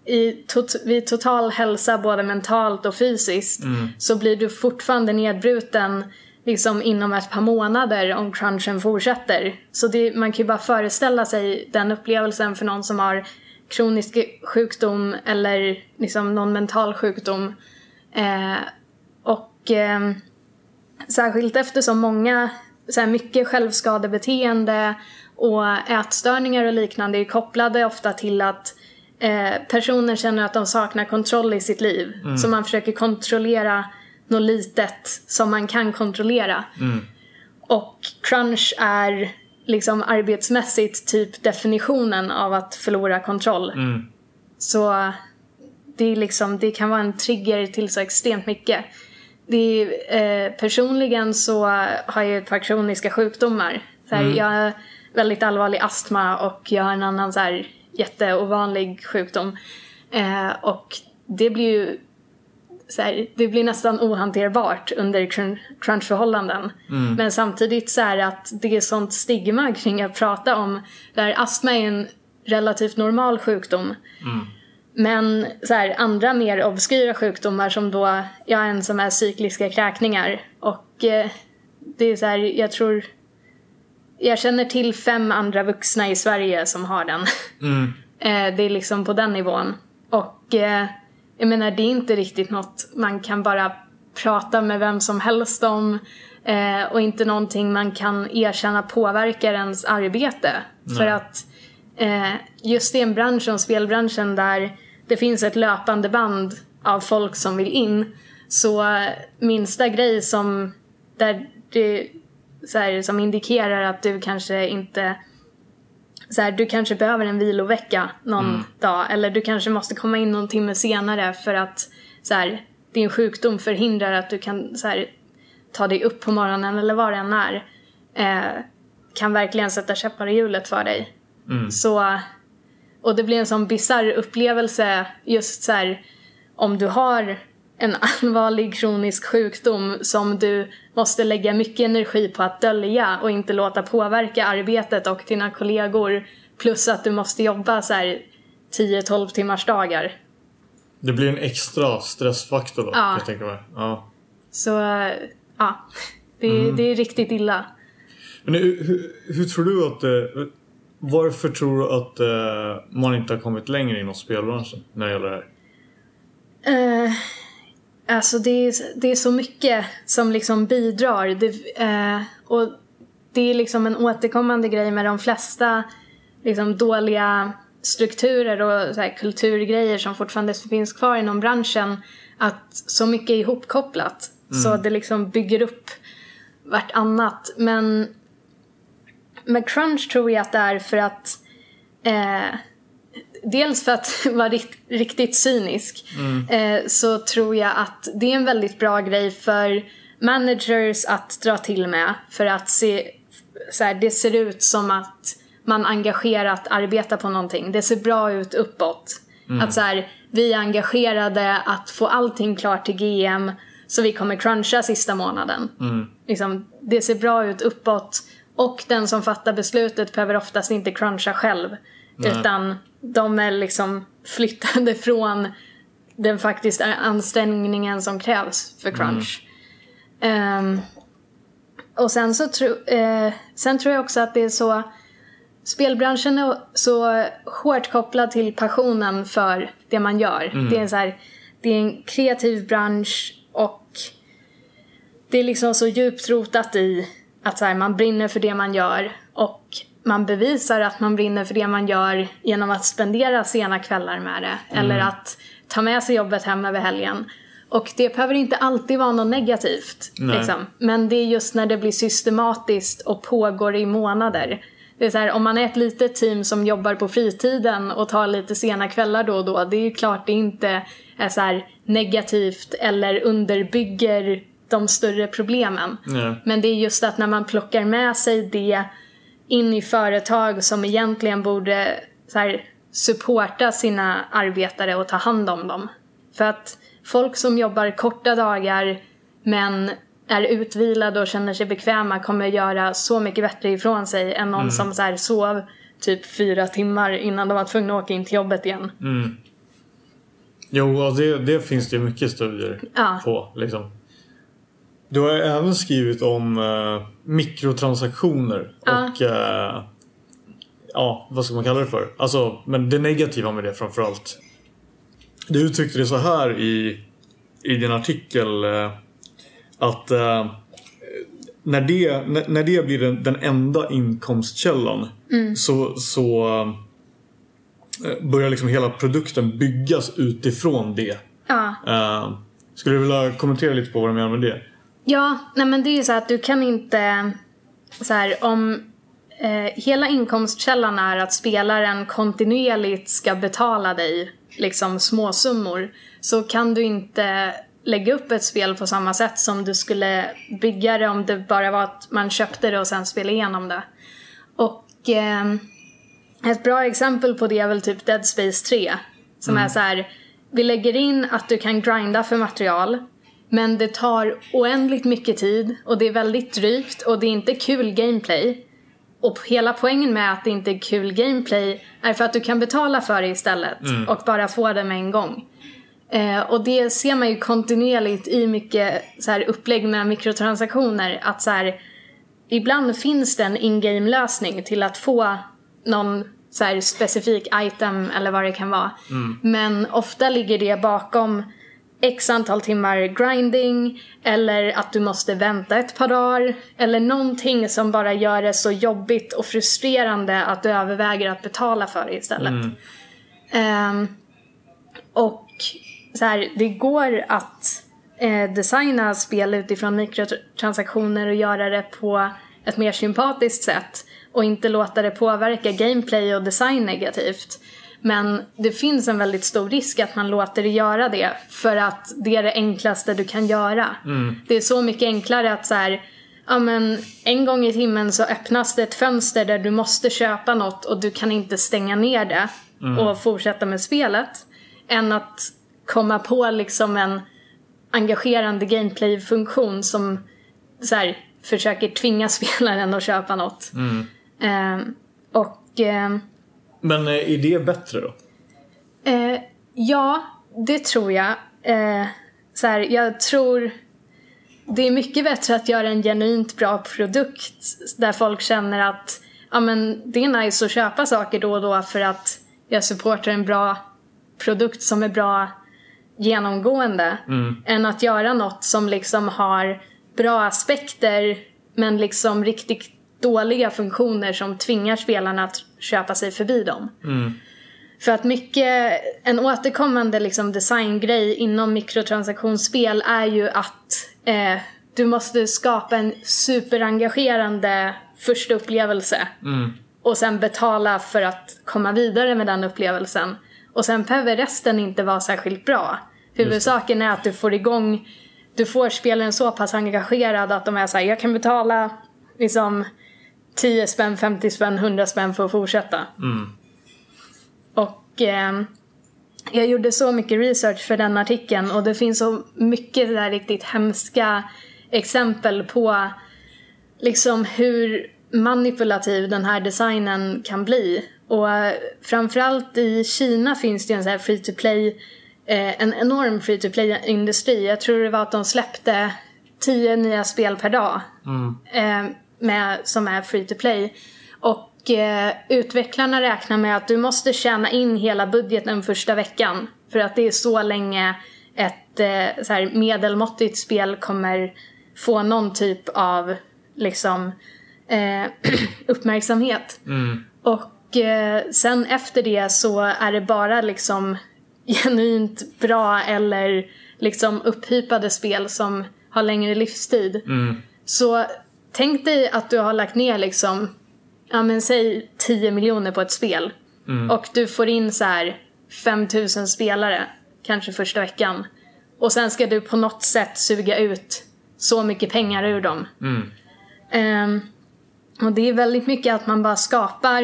i tot vid total hälsa både mentalt och fysiskt så blir du fortfarande nedbruten liksom inom ett par månader om crunchen fortsätter. Så det, man kan ju bara föreställa sig den upplevelsen för någon som har kronisk sjukdom eller liksom någon mental sjukdom. Eh, och eh, särskilt eftersom många, så här mycket självskadebeteende och ätstörningar och liknande är kopplade ofta till att eh, personer känner att de saknar kontroll i sitt liv. Mm. Så man försöker kontrollera något litet som man kan kontrollera. Mm. Och crunch är liksom arbetsmässigt typ definitionen av att förlora kontroll. Mm. Så det, är liksom, det kan vara en trigger till så extremt mycket. Det är, eh, personligen så har jag ett par kroniska sjukdomar. Så här, mm. Jag har väldigt allvarlig astma och jag har en annan så här jätteovanlig sjukdom. Eh, och det blir ju så här, det blir nästan ohanterbart under crunchförhållanden. Mm. Men samtidigt så är att det är sånt stigma kring att prata om där astma är en relativt normal sjukdom. Mm. Men så här, andra mer obskyra sjukdomar som då, jag har en som är cykliska kräkningar och eh, det är så här, jag tror jag känner till fem andra vuxna i Sverige som har den. Mm. [laughs] eh, det är liksom på den nivån. Och eh, jag menar, det är inte riktigt något man kan bara prata med vem som helst om. Eh, och inte någonting man kan erkänna påverkar ens arbete. Nej. För att eh, just i en bransch som spelbranschen där det finns ett löpande band av folk som vill in. Så minsta grej som, där det, så här, som indikerar att du kanske inte så här, du kanske behöver en vilovecka någon Mm. dag eller du kanske måste komma in någon timme senare för att så här, din sjukdom förhindrar att du kan så här, ta dig upp på morgonen eller vad det än är. Eh, kan verkligen sätta käppar i hjulet för dig. Mm. Så, och det blir en sån bisarr upplevelse just så här, om du har en [laughs] allvarlig kronisk sjukdom som du måste lägga mycket energi på att dölja och inte låta påverka arbetet och dina kollegor. Plus att du måste jobba så här 10-12 timmars dagar. Det blir en extra stressfaktor då, Ja. jag tänka mig. Ja. Så eh, ja, det, Mm. det är riktigt illa. Men hur, hur, tror du att det... Varför tror du att eh, man inte har kommit längre inom spelbranschen när det gäller det här? Eh, alltså det är, det är så mycket som liksom bidrar. Det, eh, och det är liksom en återkommande grej med de flesta liksom dåliga strukturer och så kulturgrejer som fortfarande finns kvar inom branschen. Att så mycket är ihopkopplat. Så det liksom bygger upp vartannat. Men med crunch tror jag att det är för att eh, Dels för att [laughs] vara rikt, riktigt cynisk eh, så tror jag att det är en väldigt bra grej för managers att dra till med för att se, så här, det ser ut som att man engagerat arbetar på någonting. Det ser bra ut uppåt. Att så här, vi är engagerade att få allting klart till GM så vi kommer cruncha sista månaden. Liksom, det ser bra ut uppåt och den som fattar beslutet behöver oftast inte cruncha själv. Utan de är liksom flyttade [laughs] från den faktiska ansträngningen som krävs för crunch. Ehm, och sen så tro, eh, sen tror jag också att det är så Spelbranschen är så hårt kopplad till passionen för det man gör. Det, är så här, det är en kreativ bransch och det är liksom så djupt rotat i att så här, man brinner för det man gör man bevisar att man brinner för det man gör genom att spendera sena kvällar med det. Eller att ta med sig jobbet hem över helgen. Och det behöver inte alltid vara något negativt. Nej. Liksom. Men det är just när det blir systematiskt och pågår i månader. Det är så här, om man är ett litet team som jobbar på fritiden och tar lite sena kvällar då och då. Det är ju klart det inte är så här negativt eller underbygger de större problemen. Ja. Men det är just att när man plockar med sig det in i företag som egentligen borde så här, supporta sina arbetare och ta hand om dem. För att folk som jobbar korta dagar men är utvilade och känner sig bekväma kommer göra så mycket bättre ifrån sig än någon som så här, sov typ fyra timmar innan de var tvungna att åka in till jobbet igen. Mm. Jo, och det, det finns det ju mycket studier Ja. på. Liksom. Du har även skrivit om eh, mikrotransaktioner Ja. och eh, ja, vad ska man kalla det för? Alltså, men det negativa med det framförallt. Du uttryckte det så här i, i din artikel eh, att eh, när, det, när, det blir den, den enda inkomstkällan så, så eh, börjar liksom hela produkten byggas utifrån det. Ja. Eh, skulle du vilja kommentera lite på vad du menar med det? Ja, nej men det är ju så att du kan inte... Så här, om eh, hela inkomstkällan är att spelaren kontinuerligt ska betala dig liksom småsummor så kan du inte lägga upp ett spel på samma sätt som du skulle bygga det om det bara var att man köpte det och sen spelade igenom det. Och ehm, ett bra exempel på det är väl typ Dead Space 3. Som är så här, vi lägger in att du kan grinda för material. Men det tar oändligt mycket tid och det är väldigt drygt och det är inte kul gameplay. Och hela poängen med att det inte är kul gameplay är för att du kan betala för det istället och bara få det med en gång. Eh, och det ser man ju kontinuerligt i mycket så här, upplägg med mikrotransaktioner att så här, ibland finns det en in-game lösning till att få någon så här specifik item eller vad det kan vara. Men ofta ligger det bakom x antal timmar grinding eller att du måste vänta ett par dagar eller någonting som bara gör det så jobbigt och frustrerande att du överväger att betala för det istället. Ehm, och så här, det går att eh, designa spel utifrån mikrotransaktioner och göra det på ett mer sympatiskt sätt och inte låta det påverka gameplay och design negativt. Men det finns en väldigt stor risk att man låter det göra det för att det är det enklaste du kan göra. Det är så mycket enklare att så här, ja men en gång i timmen så öppnas det ett fönster där du måste köpa något och du kan inte stänga ner det och fortsätta med spelet. Än att komma på liksom en engagerande gameplay-funktion som så här, försöker tvinga [laughs] spelaren att köpa något. Ehm, och ehm, Men eh, är det bättre då? Eh, ja, det tror jag. Eh, så här, jag tror det är mycket bättre att göra en genuint bra produkt där folk känner att ja, men det är nice att köpa saker då och då för att jag supportar en bra produkt som är bra genomgående. Än att göra något som liksom har bra aspekter men liksom riktigt dåliga funktioner som tvingar spelarna att köpa sig förbi dem. För att mycket, en återkommande liksom designgrej inom mikrotransaktionsspel är ju att eh, du måste skapa en superengagerande första upplevelse. Och sen betala för att komma vidare med den upplevelsen. Och sen behöver resten inte vara särskilt bra. Huvudsaken är att du får igång, du får spelaren så pass engagerad att de är såhär, jag kan betala liksom 10 spänn, 50 spänn, 100 spänn för att fortsätta. Och ehm, jag gjorde så mycket research för den artikeln och det finns så mycket där riktigt hemska exempel på liksom hur manipulativ den här designen kan bli. Och eh, framförallt i Kina finns det en sån här free to play, eh, en enorm free to play industri. Jag tror det var att de släppte 10 nya spel per dag eh, med, som är free to play. Och eh, utvecklarna räknar med att du måste tjäna in hela budgeten första veckan. För att det är så länge ett eh, så här medelmåttigt spel kommer få någon typ av liksom eh, [clears throat] uppmärksamhet. Och eh, sen efter det så är det bara liksom [laughs] genuint bra eller liksom upphypade spel som har längre livstid. Så tänk dig att du har lagt ner liksom, ja men säg 10 miljoner på ett spel. Och du får in så här 5000 spelare, kanske första veckan. Och sen ska du på något sätt suga ut så mycket pengar ur dem. Ehm, och det är väldigt mycket att man bara skapar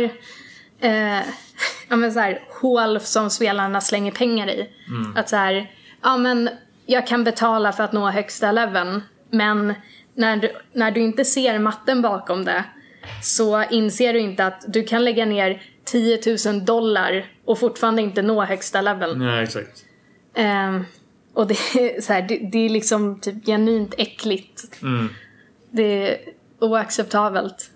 eh, [laughs] ja, men så här, hål som spelarna slänger pengar i. Att så här, ja men jag kan betala för att nå högsta leveln. Men när du, när du inte ser matten bakom det så inser du inte att du kan lägga ner 10 000 dollar och fortfarande inte nå högsta leveln. Nej, exakt. Ehm, Och det är, så här, det, det är liksom typ genuint äckligt. Mm. Det är oacceptabelt.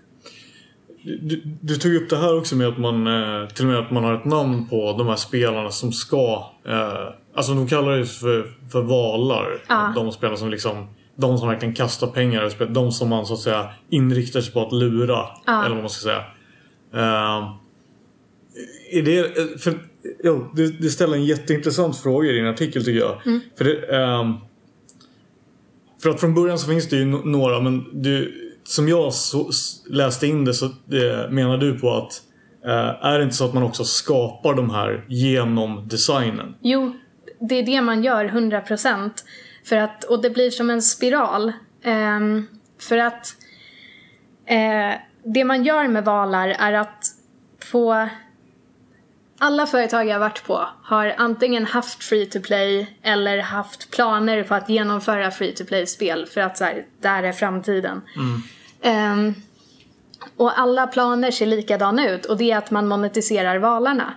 Du, du tog upp det här också med att man eh, till och med att man har ett namn på de här spelarna som ska eh, Alltså de kallar det för, för valar. Ja. De spelarna som liksom De som verkligen kastar pengar. i spelet. De som man så att säga inriktar sig på att lura. Ja. Eller vad man ska säga. Eh, är det, för, jo, du, du ställer en jätteintressant fråga i din artikel tycker jag. För, det, ehm, för att från början så finns det ju några men du, som jag så, läste in det så eh, menar du på att eh, är det inte så att man också skapar de här genom designen? Jo, det är det man gör 100%. För att, och det blir som en spiral. Ehm, för att eh, det man gör med valar är att på alla företag jag varit på har antingen haft free to play eller haft planer på att genomföra free to play-spel för att så här, där är framtiden. Ehm, och alla planer ser likadana ut och det är att man monetiserar valarna.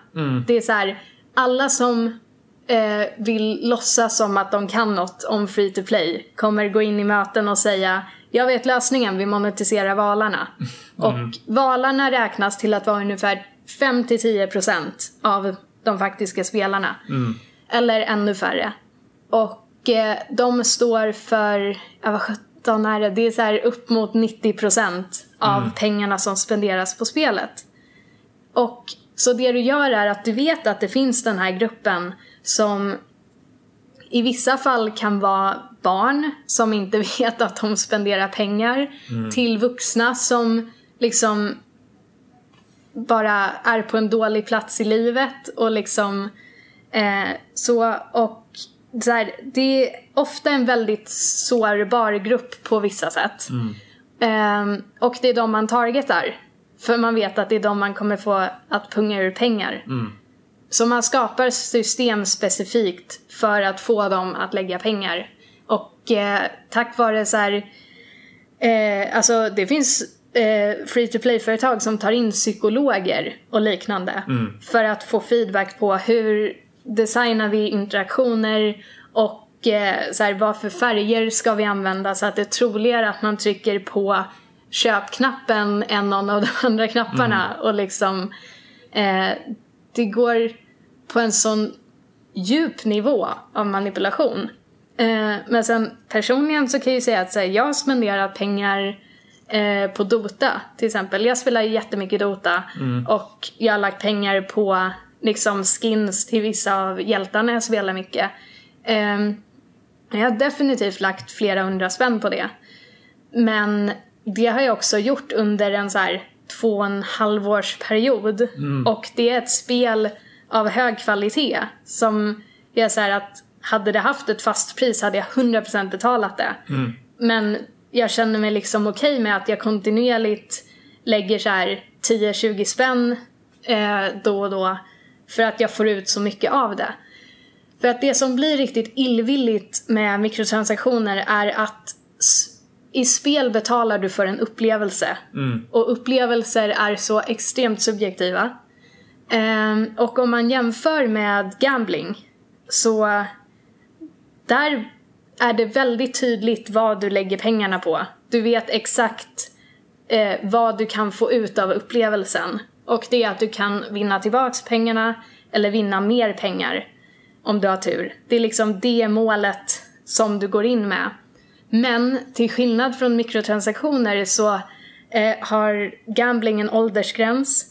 Det är så här, alla som eh, vill låtsas som att de kan något om free to play kommer gå in i möten och säga jag vet lösningen, vi monetiserar valarna. [laughs] Och valarna räknas till att vara ungefär 5-10% av de faktiska spelarna. Eller ännu färre. Och eh, de står för, ja vad sjutton är det? Det är så här upp mot 90% av pengarna som spenderas på spelet. Och så det du gör är att du vet att det finns den här gruppen som i vissa fall kan vara barn som inte [laughs] vet att de spenderar pengar till vuxna som liksom bara är på en dålig plats i livet och liksom eh, så och så här, det är ofta en väldigt sårbar grupp på vissa sätt. Ehm, och det är de man targetar. För man vet att det är de man kommer få att punga ur pengar. Så man skapar system specifikt för att få dem att lägga pengar. Och eh, tack vare så här, eh, alltså det finns eh, free to play-företag som tar in psykologer och liknande. För att få feedback på hur designar vi interaktioner och eh, så här, vad för färger ska vi använda så att det är troligare att man trycker på köpknappen än någon av de [laughs] andra knapparna. Och liksom eh, det går på en sån djup nivå av manipulation. Eh, men sen personligen så kan jag ju säga att här, jag har spenderat pengar eh, på Dota till exempel. Jag spelar jättemycket Dota och jag har lagt pengar på liksom skins till vissa av hjältarna jag spelar mycket. Eh, jag har definitivt lagt flera hundra spänn på det. Men det har jag också gjort under en så här två och en halv års period. Och det är ett spel av hög kvalitet som så här att hade det haft ett fast pris hade jag 100% betalat det. Men jag känner mig liksom okej med att jag kontinuerligt lägger så här 10-20 spänn eh, då och då för att jag får ut så mycket av det. För att det som blir riktigt illvilligt med mikrotransaktioner är att i spel betalar du för en upplevelse. Och upplevelser är så extremt subjektiva. Ehm, och om man jämför med gambling så där är det väldigt tydligt vad du lägger pengarna på. Du vet exakt eh, vad du kan få ut av upplevelsen. Och det är att du kan vinna tillbaks pengarna eller vinna mer pengar om du har tur. Det är liksom det målet som du går in med. Men till skillnad från mikrotransaktioner så eh, har gambling en åldersgräns.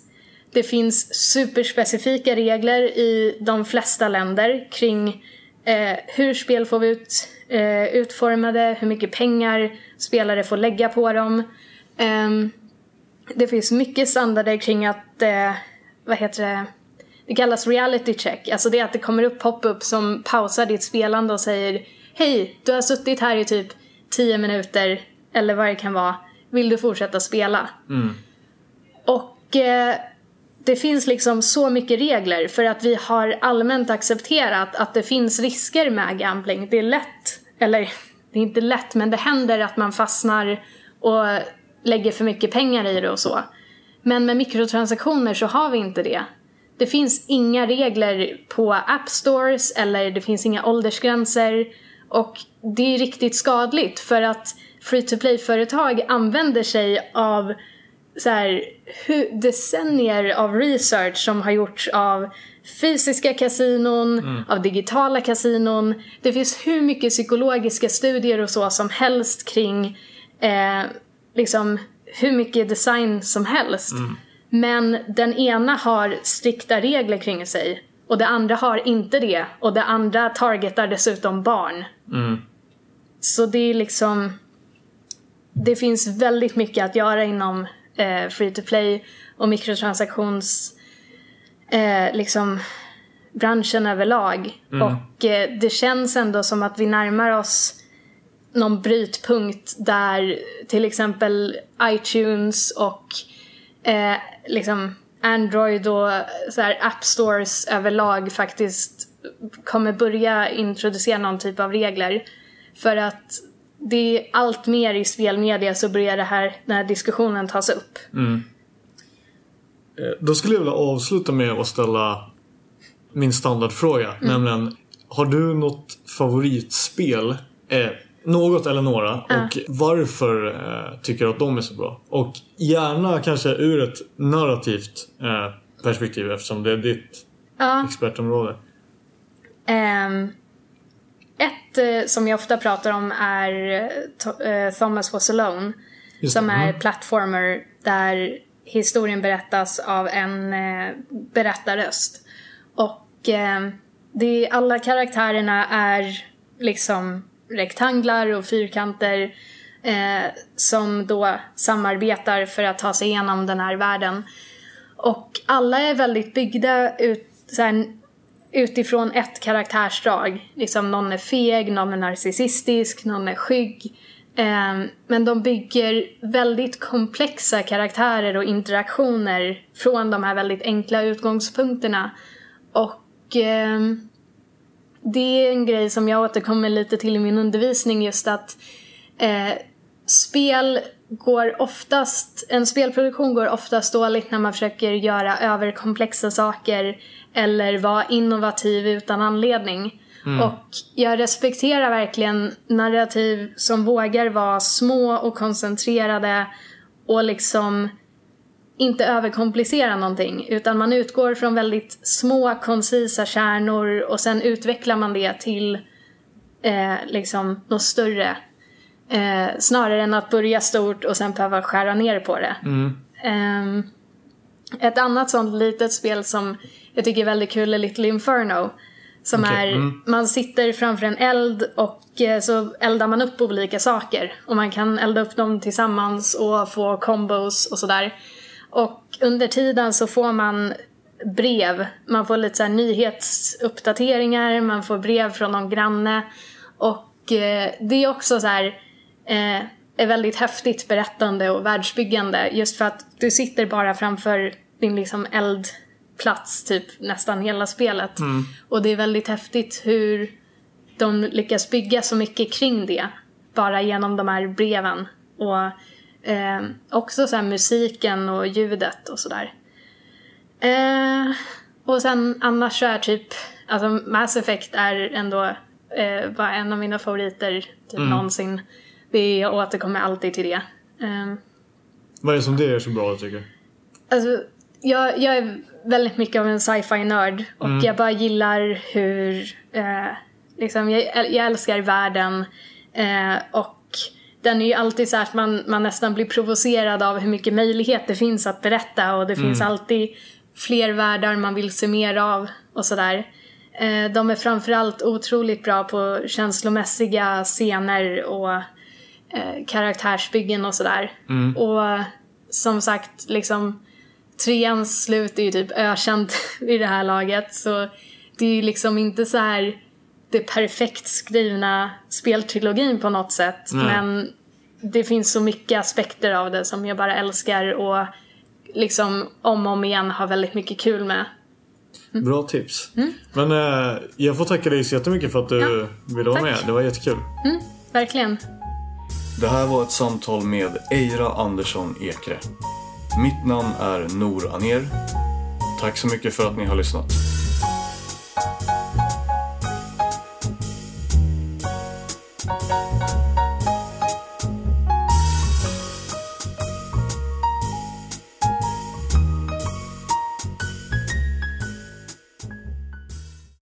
Det finns superspecifika regler i de flesta länder kring eh, hur spel får vi ut, eh, utformade, hur mycket pengar spelare får lägga på dem. Ehm, det finns mycket standarder kring att, eh, vad heter det, det kallas reality check. Alltså det är att det kommer upp pop-up som pausar ditt spelande och säger Hej, du har suttit här i typ 10 minuter eller vad det kan vara. Vill du fortsätta spela? Och eh, det finns liksom så mycket regler för att vi har allmänt accepterat att det finns risker med gambling. Det är lätt, eller [laughs] det är inte lätt, men det händer att man fastnar och lägger för mycket pengar i det och så. Men med mikrotransaktioner så har vi inte det. det finns inga regler på app stores eller det finns inga åldersgränser. Och det är riktigt skadligt för att free to play-företag använder sig av så här, decennier av research som har gjorts av fysiska kasinon, mm. av digitala kasinon. Det finns hur mycket psykologiska studier och så som helst kring eh, liksom hur mycket design som helst. Mm. Men den ena har strikta regler kring sig och det andra har inte det. Och det andra targetar dessutom barn. Mm. Så det är liksom... Det finns väldigt mycket att göra inom eh, free to play och mikrotransaktions... Eh, liksom branschen överlag. Mm. Och eh, det känns ändå som att vi närmar oss någon brytpunkt där till exempel iTunes och eh, liksom Android och så här, app stores överlag faktiskt kommer börja introducera någon typ av regler. För att det är allt mer i spelmedia så börjar det här, den här diskussionen tas upp. Mm. Eh, då skulle jag vilja avsluta med att ställa min standardfråga. Mm. Nämligen, har du något favoritspel? Eh, något eller några. Uh. Och varför eh, tycker du att de är så bra? Och gärna kanske ur ett narrativt eh, perspektiv eftersom det är ditt uh. expertområde. Um, ett eh, som jag ofta pratar om är eh, Thomas Was Alone. Just som det. är mm. plattformer där historien berättas av en eh, berättarröst. Och eh, det, alla karaktärerna är liksom rektanglar och fyrkanter eh, som då samarbetar för att ta sig igenom den här världen. Och alla är väldigt byggda ut, här, utifrån ett karaktärsdrag. Liksom någon är feg, någon är narcissistisk, någon är skygg. Eh, men de bygger väldigt komplexa karaktärer och interaktioner från de här väldigt enkla utgångspunkterna. Och eh, det är en grej som jag återkommer lite till i min undervisning just att eh, spel går oftast, en spelproduktion går oftast dåligt när man försöker göra överkomplexa saker eller vara innovativ utan anledning. Mm. Och jag respekterar verkligen narrativ som vågar vara små och koncentrerade och liksom inte överkomplicera någonting utan man utgår från väldigt små koncisa kärnor och sen utvecklar man det till eh, liksom något större. Eh, snarare än att börja stort och sen behöva skära ner på det. Mm. Eh, ett annat sånt litet spel som jag tycker är väldigt kul är Little Inferno. Som okay. är, mm. man sitter framför en eld och eh, så eldar man upp olika saker. Och man kan elda upp dem tillsammans och få combos och sådär. Och under tiden så får man brev. Man får lite så nyhetsuppdateringar, man får brev från någon granne. Och eh, det är också så här, eh, är väldigt häftigt berättande och världsbyggande. Just för att du sitter bara framför din liksom eldplats typ nästan hela spelet. Mm. Och det är väldigt häftigt hur de lyckas bygga så mycket kring det. Bara genom de här breven. Och Eh, också så musiken och ljudet och sådär. Eh, och sen annars så är typ, alltså Mass Effect är ändå eh, var en av mina favoriter typ mm. någonsin. Det, jag återkommer alltid till det. Eh, Vad är det som det är så bra tycker du? Alltså, jag, jag är väldigt mycket av en sci-fi nörd och mm. jag bara gillar hur, eh, liksom, jag, jag älskar världen eh, och den är ju alltid så att man, man nästan blir provocerad av hur mycket möjlighet det finns att berätta och det mm. finns alltid fler världar man vill se mer av och sådär. Eh, de är framförallt otroligt bra på känslomässiga scener och eh, karaktärsbyggen och sådär. Mm. Och som sagt, liksom treans slut är ju typ ökänt [laughs] vid det här laget så det är ju liksom inte så här det perfekt skrivna speltrilogin på något sätt. Nej. Men det finns så mycket aspekter av det som jag bara älskar och liksom om och om igen har väldigt mycket kul med. Mm. Bra tips. Mm. Men eh, jag får tacka dig så jättemycket för att du ja, ville vara tack. med. Det var jättekul. Mm, verkligen. Det här var ett samtal med Eira Andersson Ekre. Mitt namn är Nor Aner Tack så mycket för att ni har lyssnat.